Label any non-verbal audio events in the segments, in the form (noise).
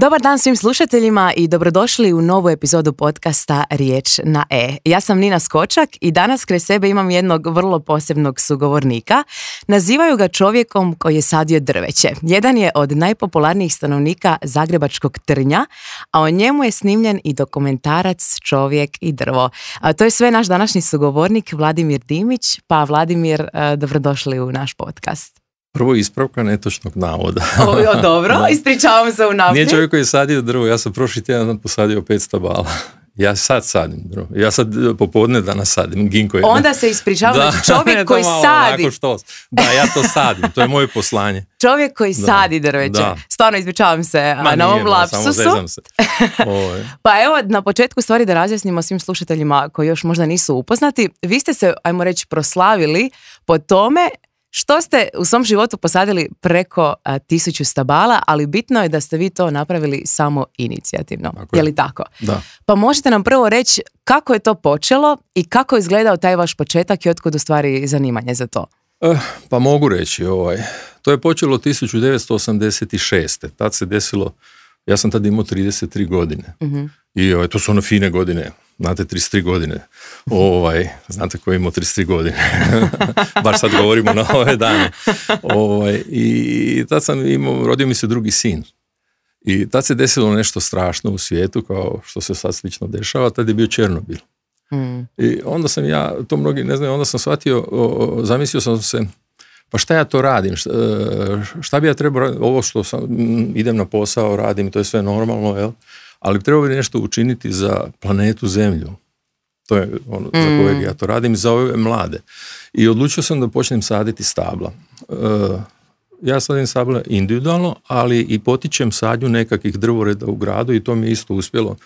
Dobar dan svim slušateljima i dobrodošli u novu epizodu podcasta Riječ na E. Ja sam Nina Skočak i danas kre sebe imam jednog vrlo posebnog sugovornika. Nazivaju ga čovjekom koji je sadio drveće. Jedan je od najpopularnijih stanovnika Zagrebačkog trnja, a o njemu je snimljen i dokumentarac Čovjek i drvo. A to je sve naš današnji sugovornik Vladimir Dimić. Pa Vladimir, e, dobrodošli u naš podcast. Prvo ispravka netočnog navoda. O, dobro, (laughs) ispričavam se u Nije čovjek koji je drvo, ja sam prošli tjedan posadio 500 bala. Ja sad sadim drvo. Ja sad e, popodne danas sadim ginko. Onda se ispričavam znači čovjek (laughs) koji sadi. Što, da, ja to sadim, to je moje poslanje. (laughs) Čovjek koji sadi drveće. Stvarno ispričavam se na ovom lapsusu. se. pa evo, na početku stvari da razjasnimo svim slušateljima koji još možda nisu upoznati. Vi ste se, ajmo reći, proslavili po tome što ste u svom životu posadili preko a, tisuću stabala, ali bitno je da ste vi to napravili samo inicijativno. je. li tako? Da. Pa možete nam prvo reći kako je to počelo i kako je izgledao taj vaš početak i otkud u stvari zanimanje za to? Eh, pa mogu reći, ovaj, to je počelo 1986. Tad se desilo ja sam tad imao 33 godine. Mhm. I ovaj, to su ono fine godine. Znate, 33 godine. Ovaj, znate koji je imao 33 godine. (laughs) Baš sad govorimo na ove dane. Ovaj, I tad sam imao, rodio mi se drugi sin. I tad se desilo nešto strašno u svijetu, kao što se sad slično dešava. Tad je bio Černobil. Mhm. I onda sam ja, to mnogi ne znaju, onda sam shvatio, zamislio sam se pa šta ja to radim, šta, e, bi ja trebao, ovo što sam, mm, idem na posao, radim, to je sve normalno, jel? ali trebao bi nešto učiniti za planetu Zemlju. To je ono za mm. kojeg ja to radim, za ove mlade. I odlučio sam da počnem saditi stabla. E, ja sadim stabla individualno, ali i potičem sadnju nekakvih drvoreda u gradu i to mi je isto uspjelo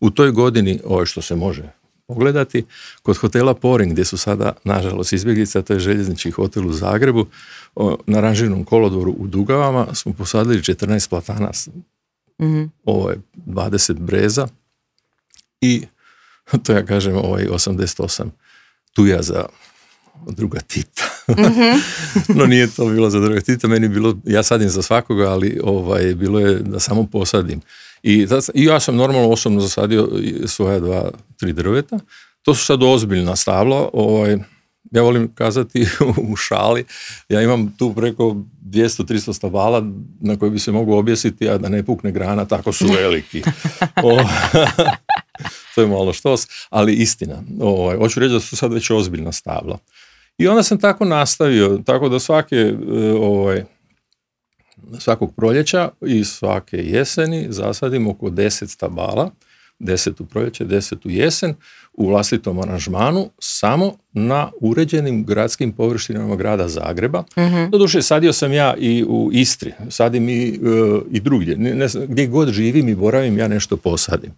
u toj godini, ovo što se može gledati Kod hotela Poring, gdje su sada, nažalost, izbjeglice, to je željeznički hotel u Zagrebu, na Ranžinom kolodvoru u Dugavama smo posadili 14 platana. Mm-hmm. Ovo je 20 breza i to ja kažem ovaj 88 tuja za druga tita. Mhm. (laughs) no nije to bilo za druge meni bilo, ja sadim za svakoga, ali ovaj, bilo je da samo posadim. I, I ja sam normalno osobno zasadio svoja dva, tri drveta. To su sad ozbiljna stabla, ovaj, ja volim kazati (laughs) u šali, ja imam tu preko 200-300 stabala na koje bi se mogu objesiti, a da ne pukne grana, tako su (laughs) veliki. to je malo štos, ali istina. ovaj hoću reći da su sad već ozbiljna stabla. I onda sam tako nastavio, tako da svake, e, ovaj, svakog proljeća i svake jeseni zasadim oko 10 stabala Deset u proljeće, deset u jesen, u vlastitom aranžmanu, samo na uređenim gradskim površinama grada Zagreba. Mhm. Doduše, sadio sam ja i u Istri, sadim i, e, i drugdje. Ne, gdje god živim i boravim, ja nešto posadim.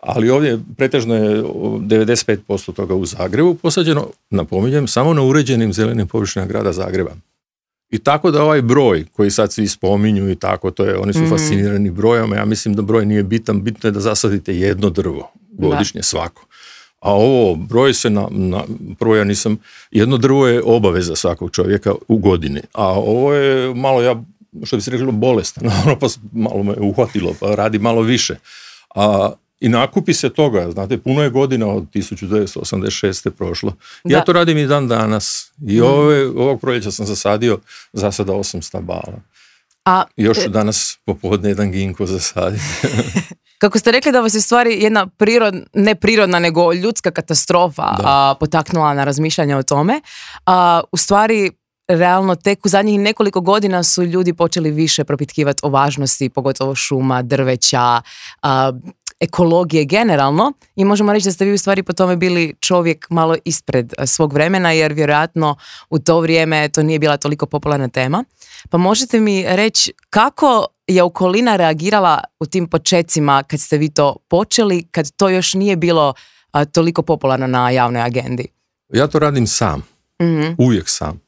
Ali ovdje pretežno je 95% toga u Zagrebu posađeno, napominjem, samo na uređenim zelenim površinama grada Zagreba. I tako da ovaj broj koji sad svi spominju i tako, to je, oni su mhm. fascinirani brojama, ja mislim da broj nije bitan, bitno je da zasadite jedno drvo godišnje svako. A ovo broj se na, na prvo ja nisam, jedno drvo je obaveza svakog čovjeka u godini, a ovo je malo ja, što bi se reklo, bolestan, (laughs) ono, pa malo me uhvatilo, pa radi malo više. A i nakupi se toga, znate, puno je godina od 1986. prošlo. Ja to radim i dan danas. I mm. ove, ovog proljeća sam zasadio za sada osam stabala. A, Još e... danas popodne jedan ginko zasadim. (laughs) Kako ste rekli da vas je stvari jedna prirod, ne prirodna nego ljudska katastrofa a, potaknula na razmišljanje o tome, a, u stvari realno tek u zadnjih nekoliko godina su ljudi počeli više propitkivati o važnosti pogotovo šuma, drveća, ekologije generalno i možemo reći da ste vi u stvari po tome bili čovjek malo ispred eh, svog vremena jer vjerojatno u to vrijeme to nije bila toliko popularna tema. Pa možete mi reći kako je okolina reagirala u tim počecima kad ste vi to počeli, kad to još nije bilo eh, toliko popularno na javnoj agendi? Ja to radim sam, mm uvijek sam.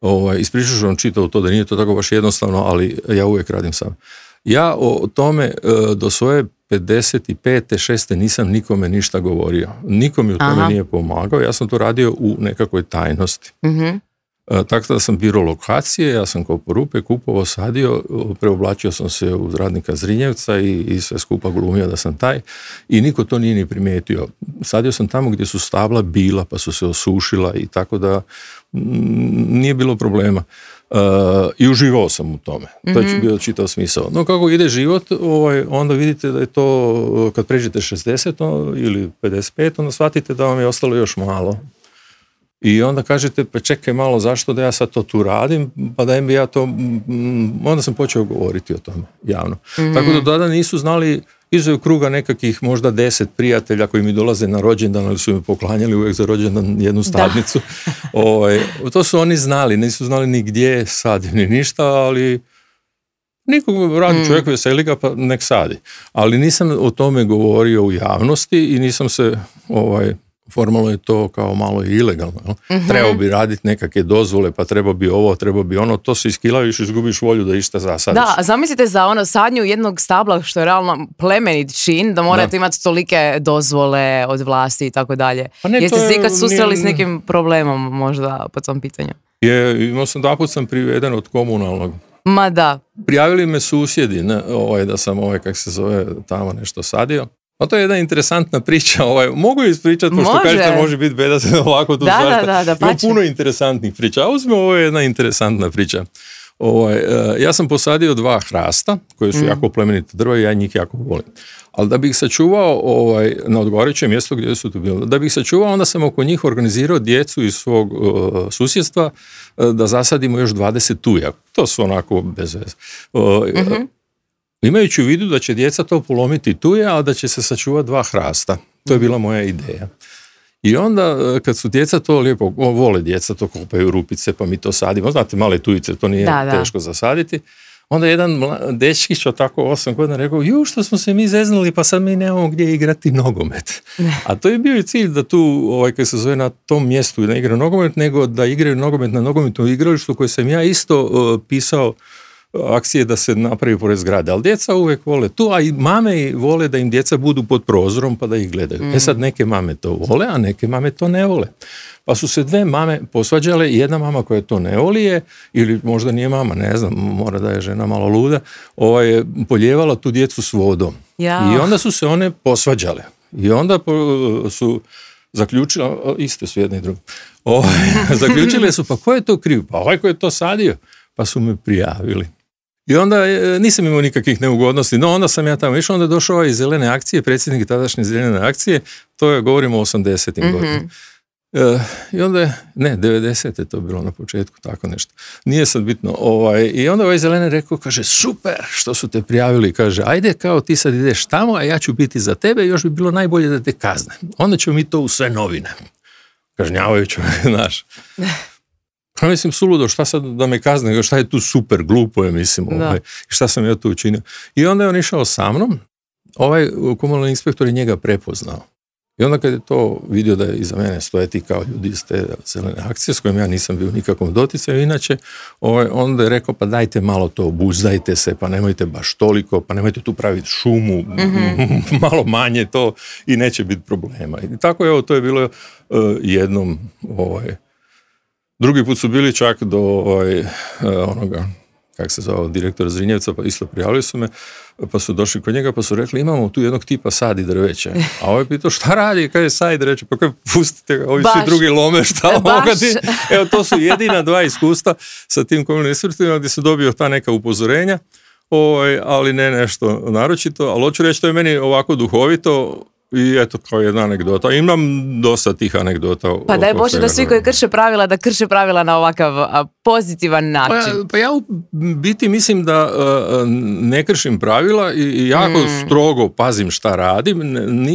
Ovaj, Ispričat ću vam čitavo to da nije to tako baš jednostavno, ali ja uvijek radim sam. Ja o tome e, do svoje 55. šeste nisam nikome ništa govorio. Nikom mi u tome nije pomagao, ja sam to radio u nekakvoj tajnosti. Mhm. E, tako da sam biro lokacije, ja sam kao porupe kupovao, sadio, preoblačio sam se u radnika Zrinjevca i, i sve skupa glumio da sam taj i niko to nije ni primijetio. Sadio sam tamo gdje su stabla bila pa su se osušila i tako da mm, nije bilo problema. E, I uživao sam u tome. To je mhm. bio čitav smisao. No kako ide život, ovaj, onda vidite da je to, kad pređete 60 ono, ili 55, onda shvatite da vam je ostalo još malo. I onda kažete, pa čekaj malo, zašto da ja sad to tu radim, pa da bi ja to... onda sam počeo govoriti o tome javno. Tako da mhm. tada nisu znali iz kruga nekakvih možda deset prijatelja koji mi dolaze na rođendan ali su mi poklanjali uvijek za rođendan jednu stavnicu. (laughs) Ovaj, to su oni znali, nisu znali ni gdje sad ni ništa, ali nikog radi mm. čovjek veseli pa nek sadi. Ali nisam o tome govorio u javnosti i nisam se ovaj, formalno je to kao malo i ilegalno. Mhm. Trebao bi raditi nekakve dozvole, pa treba bi ovo, treba bi ono, to se iskilaviš i izgubiš volju da išta zasadiš. Da, a zamislite za ono sadnju jednog stabla što je realno plemenit čin, da morate imati tolike dozvole od vlasti i tako dalje. Pa Jeste se ikad susreli s nekim problemom možda po tom pitanju? Je, imao sam dva sam priveden od komunalnog. Ma da. Prijavili me susjedi, ne, ovaj, da sam ovaj, kak se zove, tamo nešto sadio. Pa to je jedna interesantna priča. Ovaj, mogu ju ispričati, pošto može. kažete može biti beda se ovako tu Da, da, da pa puno interesantnih priča. A uzme, ovo je jedna interesantna priča. Ovaj, e, ja sam posadio dva hrasta koje su mm. jako plemenite drva i ja njih jako volim. Ali da bih ih sačuvao ovaj, na odgovarajućem mjestu gdje su tu bili, da bih sačuvao onda sam oko njih organizirao djecu iz svog e, susjedstva e, da zasadimo još 20 tuja. To su onako bez veze. Mhm. Imajući u vidu da će djeca to polomiti tuje, a da će se sačuvati dva hrasta. To je bila moja ideja. I onda e, kad su djeca to lijepo, vole djeca, to kopaju rupice pa mi to sadimo. Znate, male tujice, to nije teško zasaditi. Onda jedan dečkić tako osam godina rekao, ju što smo se mi zeznali, pa sad mi nemamo gdje igrati nogomet. A to je bio i cilj da tu, ovaj, se zove na tom mjestu da igra nogomet, nego da igraju nogomet na nogometnom igralištu koje sam ja isto pisao akcije da se napravi pored zgrade, ali djeca uvijek vole tu, a i mame vole da im djeca budu pod prozorom pa da ih gledaju. E sad neke mame to vole, a neke mame to ne vole. Pa su se dve mame posvađale, jedna mama koja to ne voli ili možda nije mama, ne znam, mora da je žena malo luda, ovaj, je poljevala tu djecu s vodom. Ja. I onda su se one posvađale. I onda su zaključile iste su jedne i druge, ovaj, (laughs) zaključile su, pa ko je to kriv? Pa ovaj ko je to sadio? Pa su me prijavili. I onda e, nisam imao nikakvih neugodnosti, no onda sam ja tamo išao, onda je došao ovaj iz zelene akcije, predsjednik tadašnje zelene akcije, to je govorimo o 80. Mm-hmm. E, I onda je, ne, 90. je to bilo na početku, tako nešto. Nije sad bitno. Ovaj, I onda ovaj zelene rekao, kaže, super što su te prijavili. Kaže, ajde, kao ti sad ideš tamo, a ja ću biti za tebe, još bi bilo najbolje da te kazne. Onda ćemo mi to u sve novine. Kažnjavajuću, (laughs) naš. (laughs) Pa mislim, suludo, šta sad da me kazne, šta je tu super, glupo je, mislim, ovaj, šta sam ja tu učinio. I onda je on išao sa mnom, ovaj komunalni inspektor je njega prepoznao. I onda kad je to vidio da je iza mene stoje ti kao ljudi iz te zelene akcije s kojim ja nisam bio u nikakvom doticaju, inače ovaj, onda je rekao pa dajte malo to, obuzdajte se, pa nemojte baš toliko, pa nemojte tu praviti šumu, mhm. (laughs) malo manje to i neće biti problema. I tako je, to je bilo eh, jednom ovaj, Drugi put su bili čak do ovaj, e, onoga, kak se zvao, direktora Zrinjevca, pa isto prijavili su me, pa su došli kod njega, pa su rekli imamo tu jednog tipa sadi drveće. A ovaj pitao šta radi, kaj je sadi drveće, pa kaj pustite ga, ovi svi drugi lome, šta ti? E, Evo to su jedina dva iskustva sa tim komunistima gdje se dobio ta neka upozorenja, ovaj, ali ne nešto naročito, ali hoću reći to je meni ovako duhovito, i eto, kao jedna anegdota. Imam dosta tih anegdota. Pa daj Bože da svi koji krše pravila, da krše pravila na ovakav pozitivan pa način. Pa ja, u biti mislim da e, e, ne kršim pravila i jako mm. strogo pazim šta radim.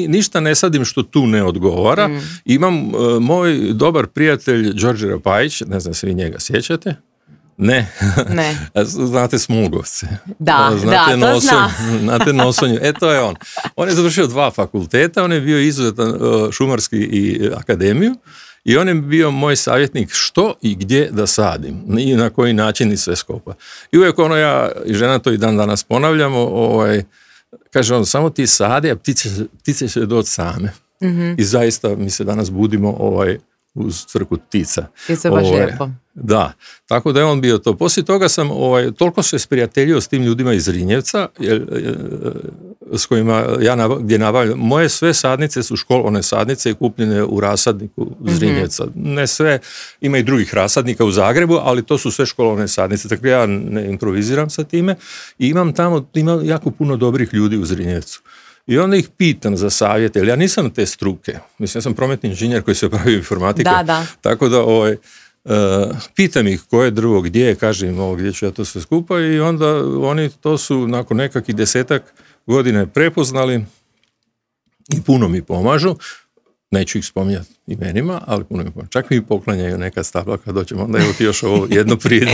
ništa ne sadim što tu ne odgovara. Mm. Imam e, moj dobar prijatelj Đorđe Rapajić, ne znam se vi njega sjećate. Ne. ne. (laughs) Znate Smugovce, Da, znate ono, da, znate to Znate Nosonju. E, to je on. On je završio dva fakulteta, on je bio izuzetan e, šumarski i e, akademiju i on je bio moj savjetnik što i gdje da sadim i na koji način i sve skopa. I uvijek ono ja i žena to i dan danas ponavljamo, ovaj, kaže on samo ti sadi, a ptice, ptice će doći same. Mhm. I zaista mi se danas budimo ovaj, uz crku Tica. Tica baš ovaj, lijepo. Da, tako da je on bio to. Poslije toga sam ovaj, toliko se sprijateljio s tim ljudima iz Rinjevca, jer, e, e, s kojima ja nab, gdje nabavljam. Moje sve sadnice su one sadnice i kupljene u rasadniku iz mhm. Rinjevca. Ne sve, ima i drugih rasadnika u Zagrebu, ali to su sve školovne sadnice. Tako ja ne improviziram sa time i imam tamo, ima jako puno dobrih ljudi u Zrinjevcu. I onda ih pitam za savjete, jer ja nisam te struke. Mislim, ja sam prometni inženjer koji se bavi informatikom. Tako da, ovaj, Uh, pitam ih koje drugo, gdje, kažem ovo gdje ću ja to sve skupa i onda oni to su nakon nekakvih desetak godine prepoznali i puno mi pomažu neću ih spominjati imenima, ali puno mi Čak mi poklanjaju neka stabla kad dođemo, onda evo ti još ovo jedno prije,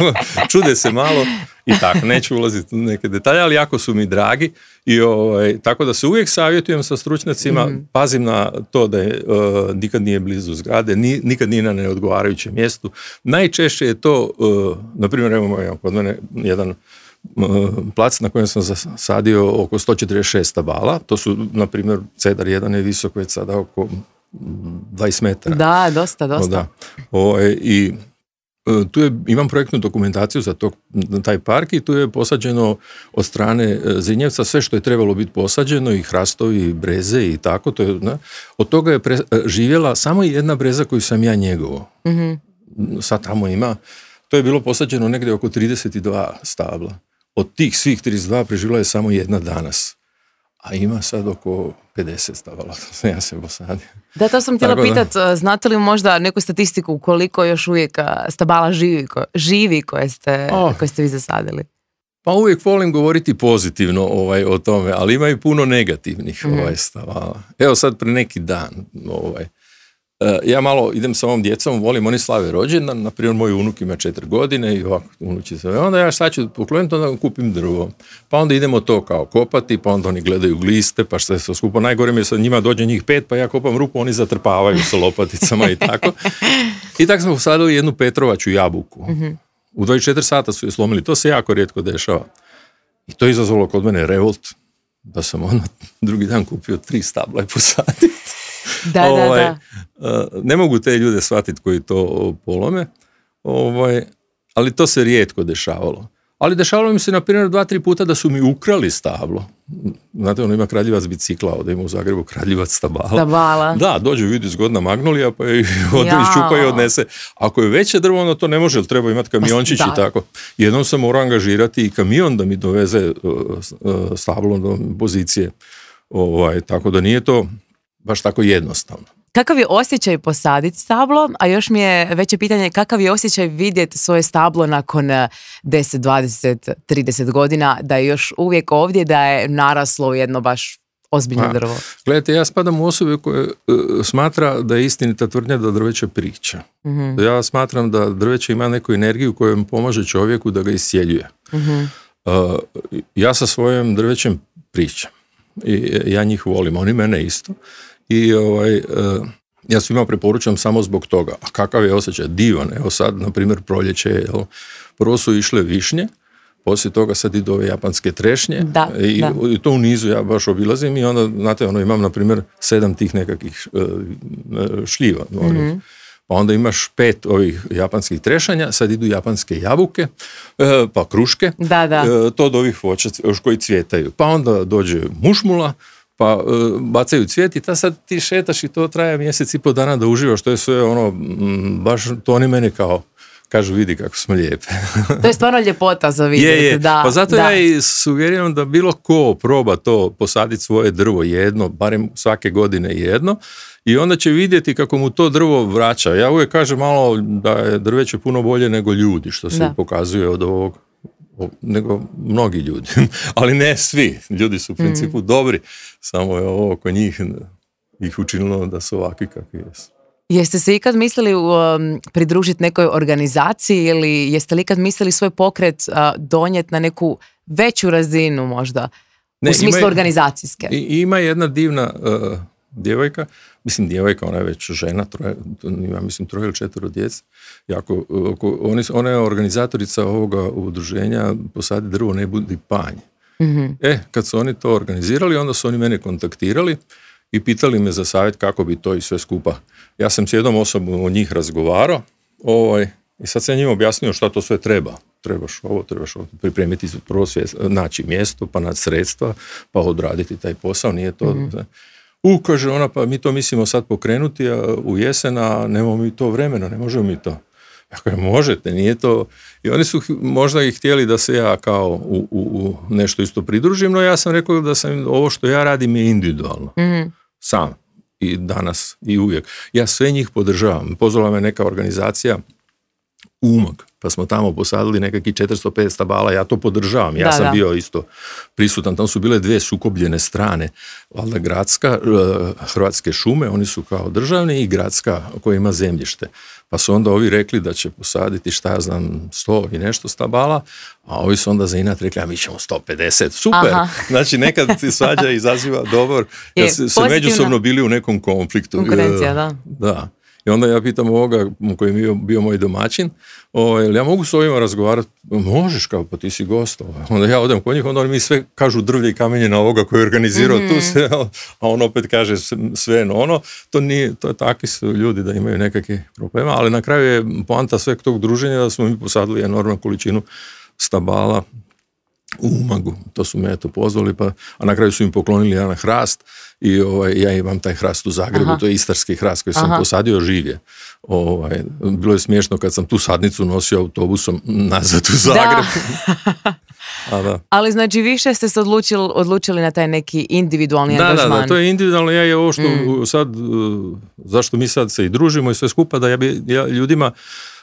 (laughs) čude se malo i tako, neću ulaziti u neke detalje, ali jako su mi dragi i ovaj, tako da se uvijek savjetujem sa stručnjacima, mhm. pazim na to da je, e, nikad nije blizu zgrade, ni, nikad nije na neodgovarajućem mjestu. Najčešće je to, uh, na primjer, evo kod mene jedan plac na kojem sam zasadio oko 146 stabala, to su, na primjer, cedar jedan je visok već sada oko 20 metara. Da, dosta, dosta. da. E, I e, tu je, imam projektnu dokumentaciju za taj park i tu je posađeno od strane e, Zinjevca sve što je trebalo biti posađeno i hrastovi, i breze i tako. To je, od toga je živjela samo jedna breza koju sam ja njegovo. Mhm. Sad tamo ima. To je bilo posađeno negdje oko 32 stabla od tih svih 32 preživjela je samo jedna danas. A ima sad oko 50 stavala, (laughs) ja se posadio. Da, to sam htjela pitati, e, znate li možda neku statistiku koliko još uvijek e, stabala živi, živi koje, ste, koje ste vi zasadili? Pa uvijek volim govoriti pozitivno ovaj, o tome, ali ima i puno negativnih mm ovaj, stavala. Evo sad pre neki dan, ovaj, E, ja malo idem sa ovom djecom, volim, oni slave rođendan, na primjer moj unuk ima četiri godine i ovako unuči se, onda ja šta ću pokloniti, onda kupim drvo. Pa onda idemo to kao kopati, pa onda oni gledaju gliste, pa što je sve skupo. Najgore mi je sa njima dođe njih pet, pa ja kopam rupu, oni zatrpavaju sa lopaticama i tako. I tako smo usadili jednu Petrovaću jabuku. Mhm. U 24 sata su je slomili, to se jako rijetko dešava. I to je izazvalo kod mene revolt, da sam ono drugi dan kupio tri stabla i posaditi da, da, ovaj, eh, Ne mogu te ljude shvatiti koji to polome, ovaj, ali to se rijetko dešavalo. Ali dešavalo mi se, na primjer, dva, tri puta da su mi ukrali stablo. Znate, ono ima kradljivac bicikla, ovdje ima u Zagrebu kradljivac stabala. Stabala. Da, dođu vidi zgodna magnolija, pa je čupa i (laughs) odnese. Ako je veće drvo, onda to ne može, jer treba imati kamiončić i tako. Jednom sam morao angažirati i kamion da mi doveze eh, eh, stablo do pozicije. Ovaj, tako da nije to baš tako jednostavno. Kakav je osjećaj posaditi stablo, a još mi je veće pitanje kakav je osjećaj vidjeti svoje stablo nakon 10, 20, 30 godina, da je još uvijek ovdje, da je naraslo u jedno baš ozbiljno pa, drvo. Gledajte, ja spadam u osobe koje eh, smatra da je istinita tvrdnja da drveće priča. Mhm. Ja smatram da drveće ima neku energiju kojom pomaže čovjeku da ga isjeljuje. Uh, ja sa svojim drvećem pričam. I ja njih volim, oni mene isto i ovaj, e, ja svima preporučam samo zbog toga. A kakav je osjećaj? Divan. Evo sad, na primjer, proljeće je, prvo su išle višnje, poslije toga sad idu ove japanske trešnje da, i, da. i to u nizu ja baš obilazim i onda, znate, ono, imam, na primjer, sedam tih nekakvih e, šljiva. Mm-hmm. Pa onda imaš pet ovih japanskih trešanja, sad idu japanske jabuke, e, pa kruške, to od ovih voća koji cvjetaju. Pa onda dođe mušmula, pa e, bacaju cvijet i ta sad ti šetaš i to traje mjesec i pol dana da uživaš, to je sve ono, baš to oni meni kao, kažu vidi kako smo lijepe. (laughs) to je stvarno ljepota za vidjeti. Da, pa zato da. ja i sugeriram da bilo ko proba to posaditi svoje drvo jedno, barem svake godine jedno, i onda će vidjeti kako mu to drvo vraća. Ja uvijek kažem malo da je drveće puno bolje nego ljudi, što se pokazuje od ovog nego mnogi ljudi, (laughs) ali ne svi. Ljudi su u principu mm. dobri, samo je ovo oko njih ih učinilo da su ovakvi kakvi jesu. Jeste se ikad mislili um, pridružiti nekoj organizaciji ili jeste li ikad mislili svoj pokret uh, donijeti na neku veću razinu možda ne, u smislu ima, organizacijske? Ima jedna divna uh, djevojka mislim djevojka, ona je već žena, ima mislim troje ili četvero djece. Jako, e, oko, oni, ona je organizatorica ovoga udruženja Posadi drvo ne budi panj. mm E, kad su oni to organizirali, onda su oni mene kontaktirali i pitali me za savjet kako bi to i sve skupa. Ja sam s jednom osobom o njih razgovarao ovaj, i sad sam njim objasnio šta to sve treba trebaš ovo, trebaš ovo, pripremiti prvo naći mjesto, pa naći sredstva, pa odraditi taj posao, nije to... Mhm u, kaže ona, pa mi to mislimo sad pokrenuti u jesen, a nemamo mi to vremena, ne možemo mi to. Ja kažem, možete, nije to... I oni su možda i htjeli da se ja kao u, u, nešto isto pridružim, no ja sam rekao da sam, ovo što ja radim je individualno, mhm. sam i danas i uvijek. Ja sve njih podržavam. Pozvala me neka organizacija Umak, pa smo tamo posadili nekakvih 400-500 stabala, ja to podržavam, ja sam bio isto prisutan, tamo su bile dve sukobljene strane, valjda gradska, e, hrvatske šume, oni su kao državni i gradska koja ima zemljište. Pa su onda ovi rekli da će posaditi šta ja znam sto i nešto stabala, a ovi su onda za inat rekli, a mi ćemo 150, super. Aha. (laughs) Znači nekad ti svađa izaziva (laughs) dobar, jer su međusobno bili u nekom konfliktu. Konkurencija, e, da. Da. I onda ja pitam ovoga koji je bio, moj domaćin, jel ja mogu s ovima razgovarati? Možeš kao, pa ti si gost. Ovaj. Onda ja odem kod njih, onda oni mi sve kažu drvlje i kamenje na ovoga koji je organizirao tu mhm. se, a on opet kaže sve no ono. To, nije, to je takvi su ljudi da imaju nekakve problema, ali na kraju je poanta sveg tog druženja da smo mi posadili enormnu količinu stabala u Umagu. To su me eto pozvali, pa, a na kraju su im poklonili jedan hrast i ovaj, ja imam taj hrast u Zagrebu, to je istarski hrast koji sam Aha. posadio živje. Ovaj, bilo je smiješno kad sam tu sadnicu nosio autobusom nazad u Zagreb. (laughs) a, Ali znači više ste se odlučili, odlučili na taj neki individualni angažman. Da, da, to je individualno. Ja je ovo što mm. sad, zašto mi sad se i družimo i sve skupa, da ja bi ja ljudima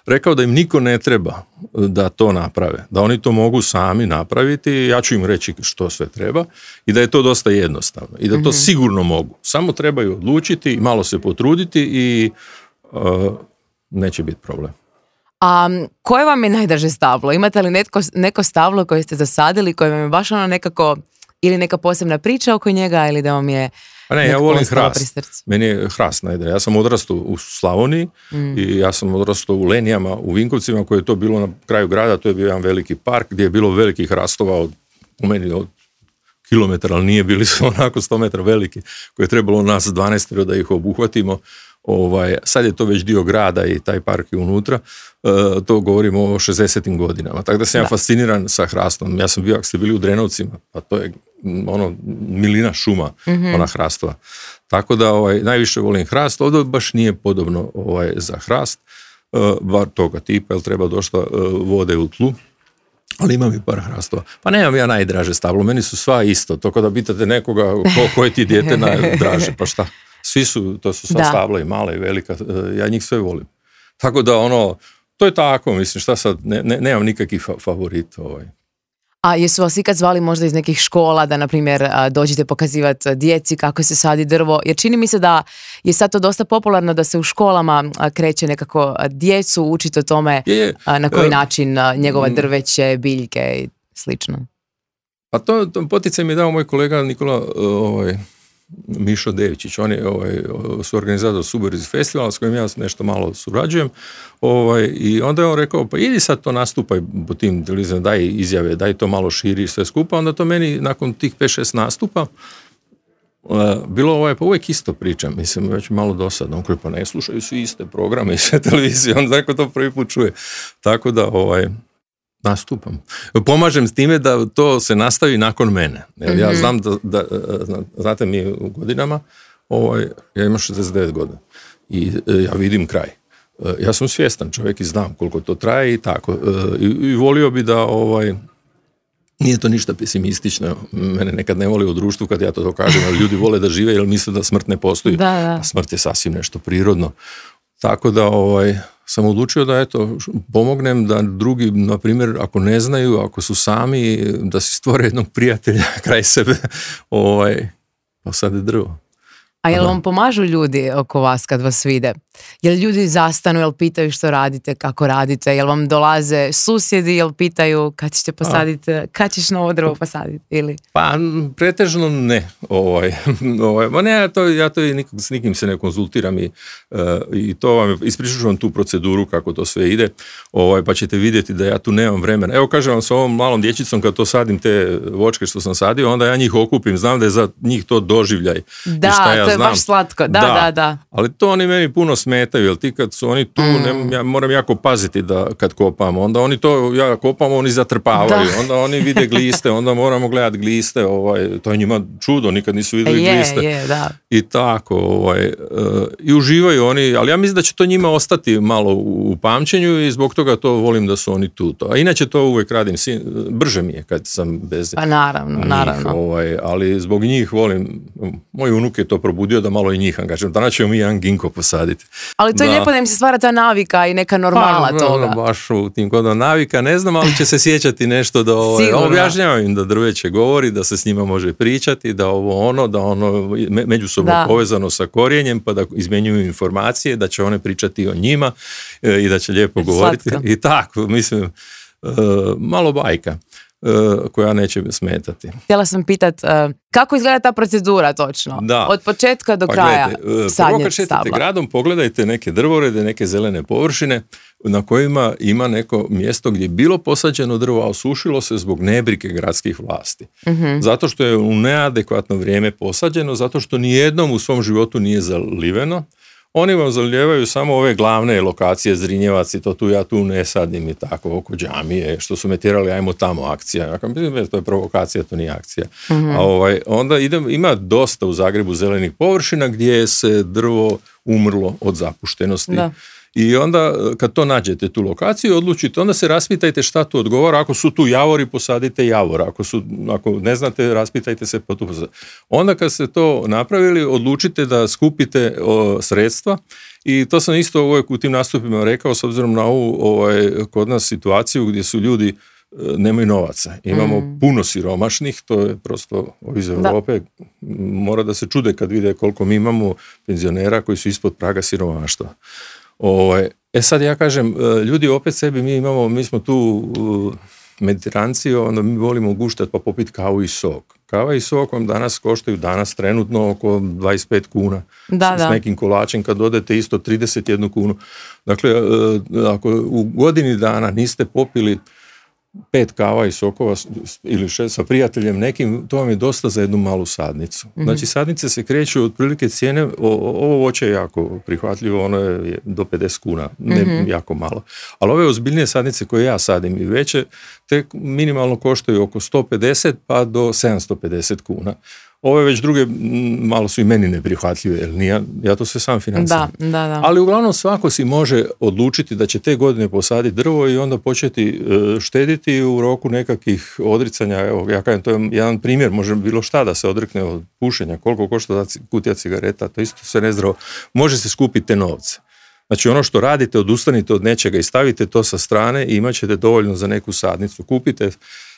rekao da im niko ne treba e, da to naprave, da oni to mogu sami napraviti, ja ću im reći što sve treba i da je to dosta jednostavno i da to mhm. sigurno mogu. Samo trebaju odlučiti, i malo se potruditi i e, neće biti problem. A koje vam je najdraže stavlo? Imate li netko, neko stavlo koje ste zasadili koje vam je baš ono nekako ili neka posebna priča oko njega ili da vam je pa ne, ja volim hrast. Meni je hrast najdre. Ja sam odrastao u Slavoniji mm. i ja sam odrastao u Lenijama, u Vinkovcima, koje je to bilo na kraju grada, to je bio jedan veliki park gdje je bilo velikih hrastova od, u meni od kilometra, ali nije bili su (laughs) onako 100 metara veliki, koje je trebalo nas 12 da ih obuhvatimo Ovaj, sad je to već dio grada i taj park je unutra. E, to govorimo o 60. godinama. Tako da sam ja fasciniran sa hrastom. Ja sam bio, ako ste bili u Drenovcima, pa to je ono milina šuma, mhm. ona hrastova. Tako da ovaj, najviše volim hrast. Ovdje baš nije podobno ovaj, za hrast, e, bar toga tipa, jer treba dosta e, vode u tlu ali imam i par hrastova. Pa nemam ja najdraže stablo, meni su sva isto, to kada pitate nekoga ko, koje ti dijete (laughs) najdraže, pa šta? Svi su, to su stabla i mala i velika, e, ja njih sve volim. Tako da ono, to je tako, mislim, šta sad, ne, nemam nikakvih favorita ovaj. A jesu vas ikad zvali možda iz nekih škola da, na primjer, dođete pokazivati djeci kako se sadi drvo? Jer čini mi se da je sad to dosta popularno da se u školama kreće nekako djecu učiti o tome na koji e, način njegova drveće, biljke i slično. A pa to, to poticaj mi je dao moj kolega Nikola e, ovaj, Mišo Devičić, on je ovaj, suorganizator Suburiz festivala s kojim ja nešto malo surađujem ovaj, i onda je on rekao pa idi sad to nastupaj po tim televizijama, daj izjave, daj to malo širi sve skupa, onda to meni nakon tih 5-6 nastupa bilo ovaj, pa uvijek isto pričam, mislim, već malo dosadno, on pa ne slušaju svi iste programe i sve televizije, (laughs) on tako to prvi put čuje. Tako da, ovaj, nastupam. Pomažem s time da to se nastavi nakon mene. Jer ja mhm. znam da, da, znate mi u godinama, ovaj, ja imam 69 godina i e, ja vidim kraj. E, ja sam svjestan čovjek i znam koliko to traje i tako. E, I, volio bi da ovaj, nije to ništa pesimistično, mene nekad ne voli u društvu kad ja to, kažem, ali ljudi vole da žive jer misle da smrt ne postoji. Da, A smrt je sasvim nešto prirodno. Tako da ovaj, sam odlučio da eto, pomognem da drugi, na primjer, ako ne znaju, ako su sami, da si stvore jednog prijatelja (laughs) kraj sebe. Ovaj, pa sad je drvo. A jel vam pomažu ljudi oko vas kad vas vide? Jel ljudi zastanu, jel pitaju što radite, kako radite, jel vam dolaze susjedi, jel pitaju kad ćete pa. posaditi, kad ćeš novo drvo posaditi ili? Pa pretežno ne. Ovaj, (laughs) ovaj, ma ne, ja to, i s nikim se ne konzultiram i, eh, to vam ispričat vam tu proceduru kako to sve ide, ovaj, pa ćete vidjeti da ja tu nemam vremena. Evo kažem vam s ovom malom dječicom kad to sadim te vočke što sam sadio, onda ja njih okupim, znam da je za njih to doživljaj. Da, i šta to je baš slatko. Da, da, da, Ali to oni meni puno smetaju, jer ti kad su oni tu, mm. ja moram jako paziti da kad kopam, onda oni to, ja kopam, oni zatrpavaju, onda oni vide gliste, onda moramo gledati gliste, ovaj, to je njima čudo, nikad nisu vidjeli e, gliste. Je, da. I tako, ovaj, e, i uživaju oni, ali ja mislim da će to njima ostati malo u, u pamćenju i zbog toga to volim da su oni tu. To. A inače to uvijek radim, brže mi je kad sam bez pa naravno, naravno. Ovaj, ali zbog njih volim, moji unuke to problem probudio da malo i njih angažujem. Danas ćemo mi jedan ginko posaditi. Ali to je lijepo da im se stvara ta navika i neka pa, normala ono, toga. Pa, baš u tim kodom navika, ne znam, ali će se sjećati nešto da ovaj, objašnjavam im da drveće govori, da se s njima može pričati, da ovo ono, da ono međusobno povezano sa korijenjem, pa da izmjenjuju informacije, da će one pričati o njima e, i da će lijepo govoriti. I tako, mislim, e, malo bajka. E, koja neće smetati. Htjela sam pitat, e, kako izgleda ta procedura točno? Od početka do pa kraja gledajte, e, Prvo kad gradom, pogledajte neke drvorede, neke zelene površine na kojima ima neko mjesto gdje je bilo posađeno drvo, a osušilo se zbog nebrike gradskih vlasti. Mhm. Zato što je u neadekvatno vrijeme posađeno, zato što nijednom u svom životu nije zaliveno, oni vam zaljevaju samo ove glavne lokacije, Zrinjevac i to tu, ja tu ne sadim i tako, oko džamije, što su me tirali, ajmo tamo akcija. Ja to je provokacija, to nije akcija. Mhm. A ovaj, onda ima dosta u Zagrebu zelenih površina gdje se drvo umrlo od zapuštenosti. I onda e, kad to nađete tu lokaciju, odlučite, onda se raspitajte šta tu odgovara. Ako su tu javori, posadite javor. Ako, su, ako ne znate, raspitajte se po tu Onda kad ste to napravili, odlučite da skupite sredstva i to sam isto uvijek u tim nastupima rekao s obzirom na ovu ovaj, kod nas situaciju gdje su ljudi e, nemaju novaca. Imamo mm. puno siromašnih, to je prosto iz Europe, mora da se čude kad vide koliko mi imamo penzionera koji su ispod praga siromaštva. Ovaj, e sad ja kažem, e, ljudi opet sebi, mi imamo, mi smo tu mediteranci, onda mi volimo guštati pa popiti kavu i sok. Kava i sok vam danas koštaju danas trenutno oko 25 kuna. Da, S nekim kolačem kad dodate isto 31 kunu. Dakle, e, ako u godini dana niste popili pet kava i sokova ili šest sa prijateljem nekim, to vam je dosta za jednu malu sadnicu. Mhm. Znači sadnice se kreću otprilike cijene, ovo voće je jako prihvatljivo, ono je do 50 kuna, ne mhm. jako malo. Ali ove ozbiljnije sadnice koje ja sadim i veće, te minimalno koštaju oko 150 pa do 750 kuna. Ove već druge malo su i meni neprihvatljive, jer nije, ja to sve sam financiram. Da, da, da. Ali uglavnom svako si može odlučiti da će te godine posaditi drvo i onda početi e, štediti u roku nekakvih odricanja. Evo, ja kažem, to je jedan primjer, može bilo šta da se odrekne od pušenja, koliko košta kutija cigareta, to isto sve nezdravo. Može se skupiti te novce. Znači ono što radite, odustanite od nečega i stavite to sa strane i imat ćete dovoljno za neku sadnicu. Kupite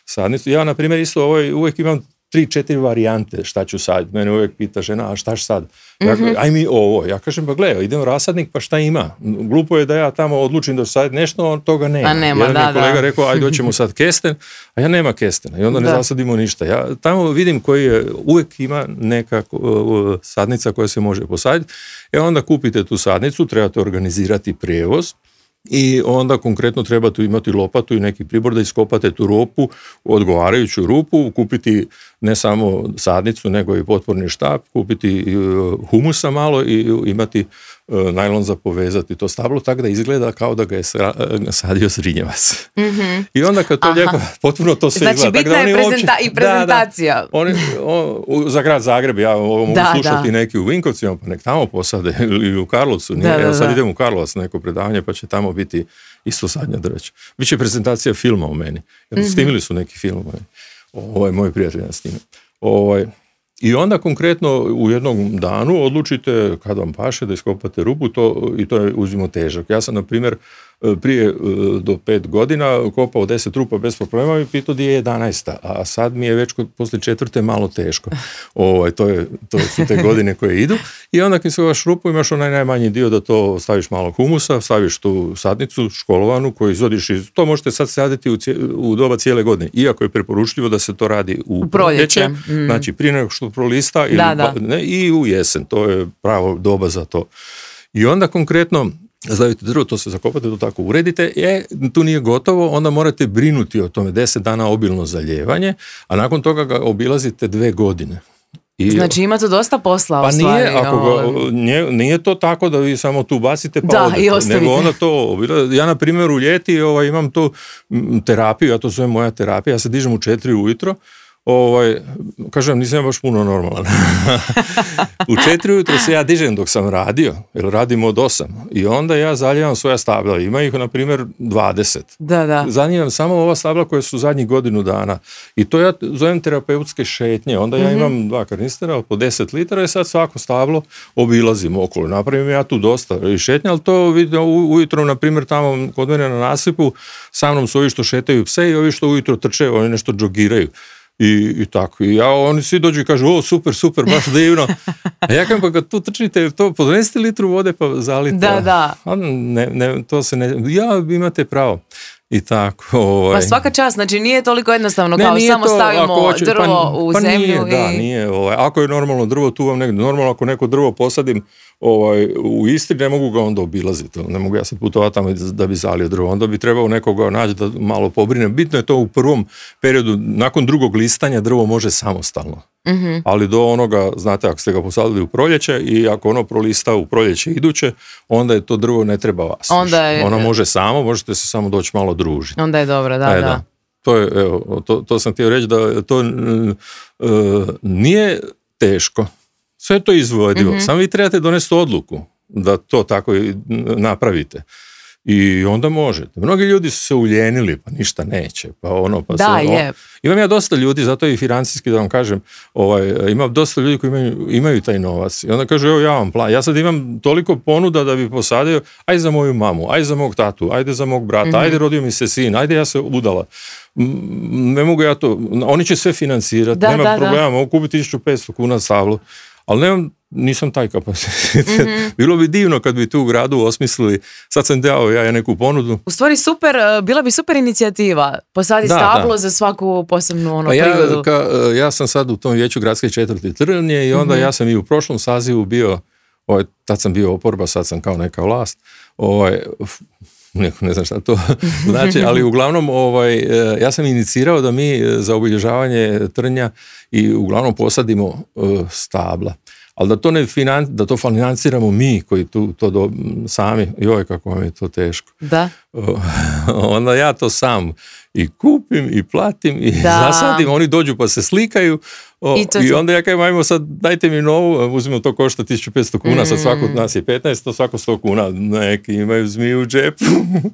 sadnicu. Ja, na primjer, isto ovaj, uvijek imam tri, četiri varijante šta ću sad. Mene uvijek pita žena, a šta ću sad? Ja, mm Aj mi ovo. Ja kažem, pa gledaj, idem rasadnik, pa šta ima? Glupo je da ja tamo odlučim da sad nešto, on toga nema. Pa nema Jedan da, je kolega rekao, aj doćemo sad kesten, a ja nema kestena i onda ne da. zasadimo ništa. Ja tamo vidim koji je, uvijek ima neka uh, sadnica koja se može posaditi. E onda kupite tu sadnicu, trebate organizirati prijevoz i onda konkretno treba tu imati lopatu i neki pribor da iskopate tu ropu, odgovarajuću rupu, kupiti ne samo sadnicu nego i potporni štap, kupiti e, humusa malo i imati E, najlon za povezati to stablo tako da izgleda kao da ga je e, sadio Zrinjevac. Mhm. I onda kad to lijepo, potpuno to sve znači, izgleda. Znači bitna je i prezentacija. oni, za grad Zagreb, ja ovo mogu slušati neki u Vinkovcima, pa nek tamo posade ili u Karlovcu. Nije, ja sad idem u Karlovac neko predavanje pa će tamo biti isto sadnja drveća. Biće prezentacija filma u meni. Mhm. Stimili su neki film. Ovaj, ovaj moj prijatelj ja Ovo Ovaj, i onda konkretno u jednom danu odlučite kad vam paše da iskopate rupu to, i to je uzimo težak. Ja sam, na primjer, E, prije e, do pet godina kopao deset trupa bez problema i pitao di je 11. A sad mi je već poslije četvrte malo teško. (laughs) Ovaj, to, je, to su te godine koje idu. I onda kad se vaš rupu imaš onaj najmanji dio da to staviš malo humusa, staviš tu sadnicu školovanu koju izodiš iz... To možete sad saditi u, doba cijele godine. Iako je preporučljivo da se to radi u, u proljeće. Mm. Znači prije nego što prolista ili, Ne, i u jesen. To je pravo doba za to. I onda konkretno Stavite drvo, to se zakopate, to tako uredite, e, tu nije gotovo, onda morate brinuti o tome, deset dana obilno zaljevanje, a nakon toga ga obilazite dve godine. I, znači imate dosta posla pa nije, ako ga, ovaj. nije, nije, to tako da vi samo tu bacite pa da, odete, nego onda to ja na primjer u ljeti ovaj, imam tu terapiju, Ja to zovem moja terapija, ja se dižem u četiri ujutro Ovaj, kažem, nisam baš puno normalan. (laughs) u četiri ujutro se ja dižem dok sam radio, jer radim od osam. I onda ja zaljevam svoja stabla. Ima ih, na primjer, 20. Da, da. samo ova stabla koja su zadnjih godinu dana. I to ja zovem terapeutske šetnje. Onda ja mhm. imam dva karnistera po 10 litara i sad svako stablo obilazim okolo. Napravim ja tu dosta šetnje ali to vidim ujutro, na primjer, tamo kod mene na nasipu, sa mnom su ovi što šetaju pse i ovi što ujutro trče, oni nešto džogiraju i, i tako. I ja, oni svi dođu i kažu, o, super, super, baš (laughs) divno. A ja kažem, pa kad tu trčite, to podnesite litru vode pa zalite. Da, da. A ne, ne, to se ne, ja, imate pravo. I tako. Ovaj. Pa svaka čast, znači nije toliko jednostavno ne, kao samo stavimo pa drvo u pa zemlju. i... da, nije. Ovaj, ako je normalno drvo, tu vam negdje. Normalno ako neko drvo posadim, ovaj, u Istri ne mogu ga onda obilaziti, ne mogu ja sad putovati tamo da bi zalio drvo, onda bi trebao nekoga naći da malo pobrine. Bitno je to u prvom periodu, nakon drugog listanja drvo može samostalno. Mhm. Ali do onoga, znate, ako ste ga posadili u proljeće i ako ono prolista u proljeće iduće, onda je to drvo ne treba vas. Onda Ono može samo, možete se samo doći malo družiti. Onda je dobro, e, da, da. To, je, evo, to, to sam htio reći da to e, nije teško sve to izvodivo. mm Samo vi trebate donesti odluku da to tako napravite. I onda možete. Mnogi ljudi su se uljenili, pa ništa neće. Pa ono, pa se, ono. Imam ja dosta ljudi, zato i financijski da vam kažem, ovaj, imam dosta ljudi koji imaju, imaju taj novac. I onda kažu, evo ja vam plan, ja sad imam toliko ponuda da bi posadio, aj za moju mamu, aj za mog tatu, ajde za mog brata, mhm. ajde rodio mi se sin, ajde ja se udala. Ne mogu ja to, oni će sve financirati, nema problema, da. mogu kupiti 1500 kuna savu ali nemam, nisam taj kapacitet. Mhm. (laughs) Bilo bi divno kad bi tu u gradu osmislili, sad sam dao ja neku ponudu. U stvari super, eh, bila bi super inicijativa, posadi da, stablo za svaku posebnu ono, pa ja, Ka, eh, ja sam sad u tom vijeću gradske četvrti trnje i onda mhm. ja sam i u prošlom sazivu bio, ovaj, tad sam bio oporba, sad sam kao neka vlast, ovaj, (laughs) ne znam šta to (laughs) znači, ali uglavnom ovaj, e, ja sam inicirao da mi e, za obilježavanje trnja i uglavnom posadimo e, stabla. Ali da to, ne da to financiramo mi koji tu to sami, joj kako vam je to teško. Da. (laughs) Onda ja to sam i kupim i platim i zasadim, oni dođu pa se slikaju I, onda ja kažem ajmo sad dajte mi novu, uzmimo to košta 1500 kuna, mm. sad svako od mm. nas je 15, to svako 100 kuna, neki imaju zmiju u džepu.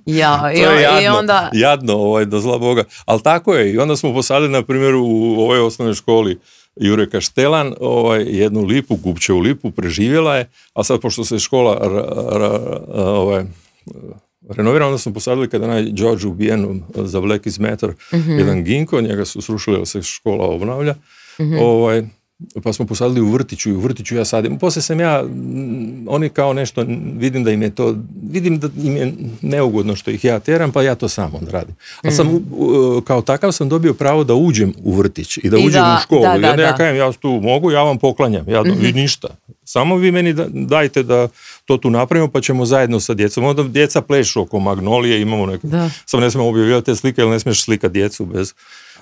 Ja, (laughs) to je jadno, onda... jadno ovaj, do zla boga, ali tako je i onda smo posadili na primjer u ovoj osnovnoj školi Jure Kaštelan, ovaj, jednu lipu, u lipu, preživjela je, a sad pošto se škola ra, ra, ovaj, renovirala, onda smo posadili kada je George ubijen za Black is Matter, mhm. jedan ginko, njega su srušili, ali se škola obnavlja. Mhm. Ovaj, pa smo posadili u vrtiću i u vrtiću ja sadim. Poslije sam ja, oni kao nešto, vidim da im je to, vidim da im je neugodno što ih ja teram, pa ja to sam onda radim. Ali sam, mm. kao takav sam dobio pravo da uđem u vrtić i da uđem u školu. Da, I ja kajem, ja tu mogu, ja vam poklanjam, ja vi mhm. ništa. Samo vi meni dajte da to tu napravimo, pa ćemo zajedno sa djecom. Onda djeca plešu oko magnolije, imamo neke, sam ne smijem objavljivati te slike, jer ne smiješ slika djecu bez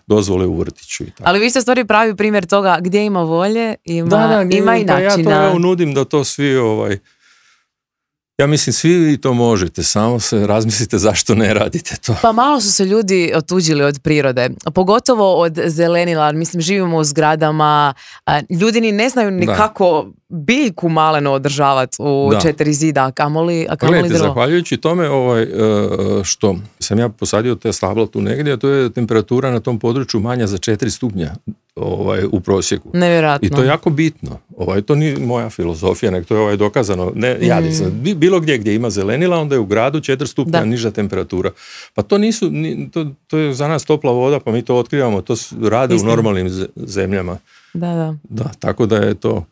dozvole u vrtiću. I tako. Ali vi ste stvari pravi primjer toga gdje ima volje, ima, ima i načina. Ja to nudim da to svi ovaj, ja mislim, svi vi to možete, samo se razmislite zašto ne radite to. Pa malo su se ljudi otuđili od prirode, pogotovo od zelenila, mislim živimo u zgradama, ljudi ni ne znaju ni kako biljku maleno održavati u četiri zida, a kamoli, a kamoli Gledajte, zahvaljujući tome ovaj, e, što sam ja posadio te stabla tu negdje, a to je temperatura na tom području manja za 4 stupnja ovaj, u prosjeku. Nevjerojatno. I to je jako bitno. Ovaj, to nije moja filozofija, nek to je ovaj dokazano. Ne, ja mm. Bilo gdje gdje ima zelenila, onda je u gradu 4 stupnja niža temperatura. Pa to nisu, to, to, je za nas topla voda, pa mi to otkrivamo. To rade u normalnim zemljama. Da, da. Da, tako da je to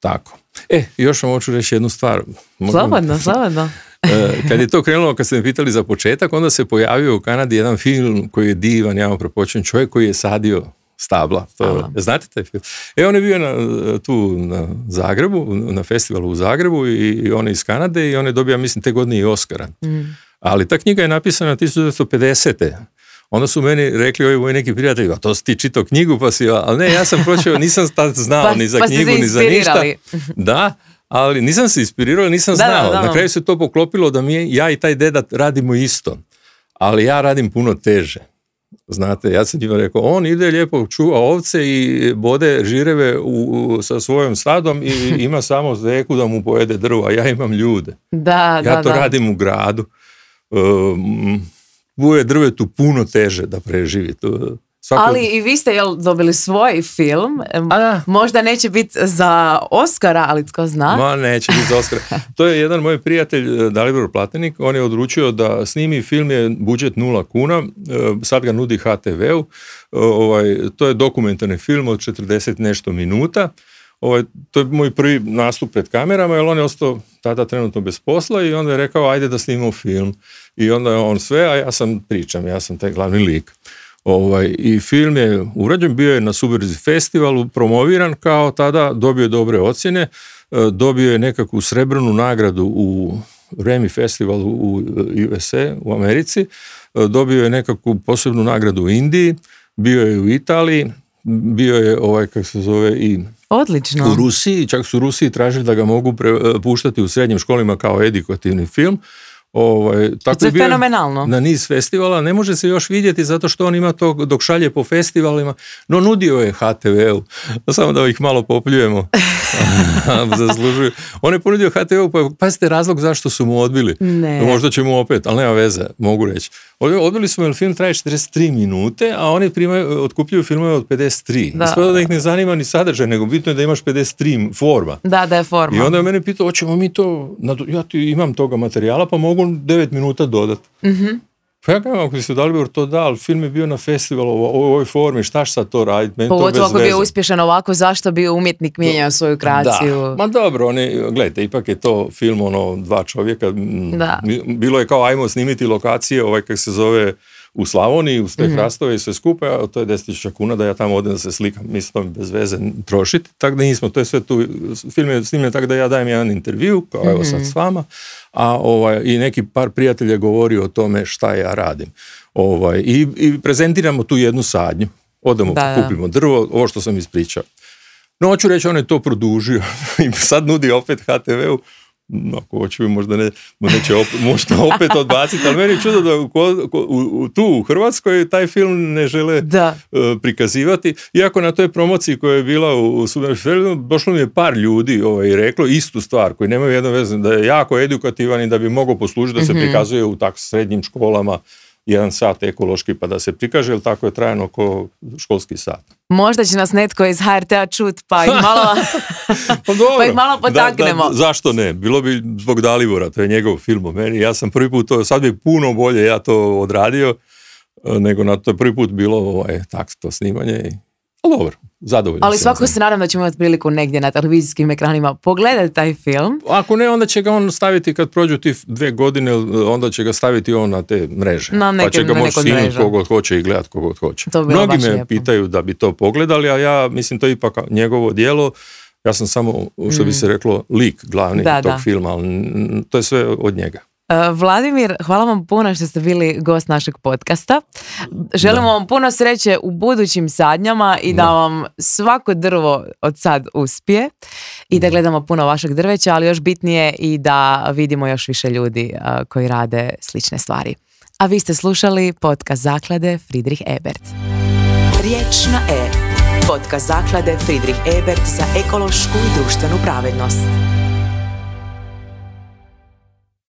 tako. E, još vam hoću reći jednu stvar. Slobodno, (laughs) slobodno. E, kad je to krenulo, kad ste me pitali za početak, onda se pojavio u Kanadi jedan film koji je divan, ja vam propočujem, čovjek koji je sadio stabla. To, znate taj film? E, on je bio na, tu na Zagrebu, na festivalu u Zagrebu i, i on je iz Kanade i on je dobio, mislim, te godine i Oscara. Mm. Ali ta knjiga je napisana 1950. Onda su meni rekli ovi moji neki prijatelji, a to si ti čitao knjigu, pa si, ali ne, ja sam pročio, nisam tad znao (laughs) pa, ni za pa knjigu, ni za ništa. (laughs) Da, ali nisam se inspirirao, nisam znao. Da, Na kraju se to poklopilo da mi, ja i taj dedat radimo isto, ali ja radim puno teže. Znate, ja sam njima rekao, on ide lijepo, čuva ovce i bode žireve u, sa svojom stadom i (laughs) ima samo zeku da mu pojede drvo, a ja imam ljude. Da, ja to radim u gradu. Um, buje tu puno teže da preživi. To, ali i vi ste dobili svoj film, možda neće biti za Oscara, ali tko zna. Ma neće biti za Oscara. (laughs) To je jedan moj prijatelj, eh, Dalibor Platenik, on je odručio da snimi film je budžet nula kuna, eh, sad ga nudi HTV-u, eh, ovaj, to je dokumentarni film od 40 nešto minuta, ovaj, to je moj prvi nastup pred kamerama, jer on je ostao tada trenutno bez posla i onda je rekao ajde da snimimo film. I onda je on sve, a ja sam pričam, ja sam taj glavni lik. Ovaj, I film je urađen, bio je na Suburzi festivalu, promoviran kao tada, dobio je dobre ocjene, e, dobio je nekakvu srebrnu nagradu u Remi festivalu u e, USA, u Americi, e, dobio je nekakvu posebnu nagradu u Indiji, bio je u Italiji, bio je ovaj, kako se zove, i Odlično. u Rusiji, čak su Rusiji tražili da ga mogu puštati u srednjim školima kao edukativni film, Ovaj, tako to je fenomenalno. Na niz festivala ne može se još vidjeti zato što on ima to dok šalje po festivalima, no nudio je HTV-u samo da ih malo popljujemo. (laughs) (laughs) Zaslužuju. On je ponudio HTV-u, pa pazite razlog zašto su mu odbili. Ne. Možda mu opet, ali nema veze, mogu reći. Odbili smo jer film traje 43 minute, a oni primaju, otkupljuju filmove od 53. Da. da ih ne zanima ni sadržaj, nego bitno je da imaš 53 forma. Da, da je forma. I onda je mene pitao, hoćemo mi to, ja ti imam toga materijala, pa mogu 9 minuta dodati. mm pa ja kažem, ako to da, ali film je bio na festivalu u ovoj formi, šta šta to raditi, meni to bez ako je bio uspješan ovako, zašto bi umjetnik mijenjao svoju kreaciju? Da. Ma dobro, oni, gledajte, ipak je to film ono dva čovjeka. Bilo je kao, ajmo snimiti lokacije, ovaj kak se zove, u Slavoniji, u te mhm. hrastove i sve skupa, a to je 10.000 kuna da ja tamo odem da se slikam, mislim to mi bez veze trošiti, tako da nismo, to je sve tu, film je snimljen tako da ja dajem jedan intervju, kao evo sad mhm. s vama, a ovaj, i neki par prijatelja govori o tome šta ja radim. Ovaj, i, prezentiramo tu jednu sadnju, odemo, kupimo drvo, ovo što sam ispričao. No, hoću reći, on je to produžio (laughs) i sad nudi opet HTV-u Mm, ako hoću možda, ne, možda opet, možda opet odbaciti, ali meni je čudo da u, tu u Hrvatskoj taj film ne žele da. E, prikazivati. Iako na toj promociji koja je bila u, u došlo mi je par ljudi ovaj, reklo istu stvar, koji nemaju jedno veze, da je jako edukativan i da bi mogao poslužiti da se mhm. prikazuje u tak srednjim školama jedan sat ekološki pa da se prikaže, jer tako je trajeno ko školski sat. Možda će nas netko iz HRT-a čut, pa ih malo, (laughs) pa, pa potaknemo. zašto ne? Bilo bi zbog Dalibora, to je njegov film o meni. Ja sam prvi put, sad bi puno bolje ja to odradio, e, nego na to prvi put bilo ovaj, tak, to snimanje. dobro, ali svako se nadam da ćemo imati priliku negdje na televizijskim ekranima pogledati taj film. Ako ne, onda će ga on staviti kad prođu ti dve godine, onda će ga staviti on na te mreže. Na neke, pa će ga moći sinuti kogo hoće i gledati kogo hoće. Mnogi me pitaju da bi to pogledali, a ja mislim to je ipak njegovo dijelo. Ja sam samo, što bi mm. se reklo, lik glavni tog filma, ali to je sve od njega. E, Vladimir, hvala vam puno što ste bili gost našeg podcasta. Želimo vam puno sreće u budućim sadnjama i da, da vam svako drvo od sad uspije i da gledamo puno vašeg drveća, ali još bitnije i da vidimo još više ljudi e, koji rade slične stvari. A vi ste slušali podcast zaklade Friedrich Ebert. Riječ na E. Podcast zaklade Friedrich Ebert za ekološku i društvenu pravednost.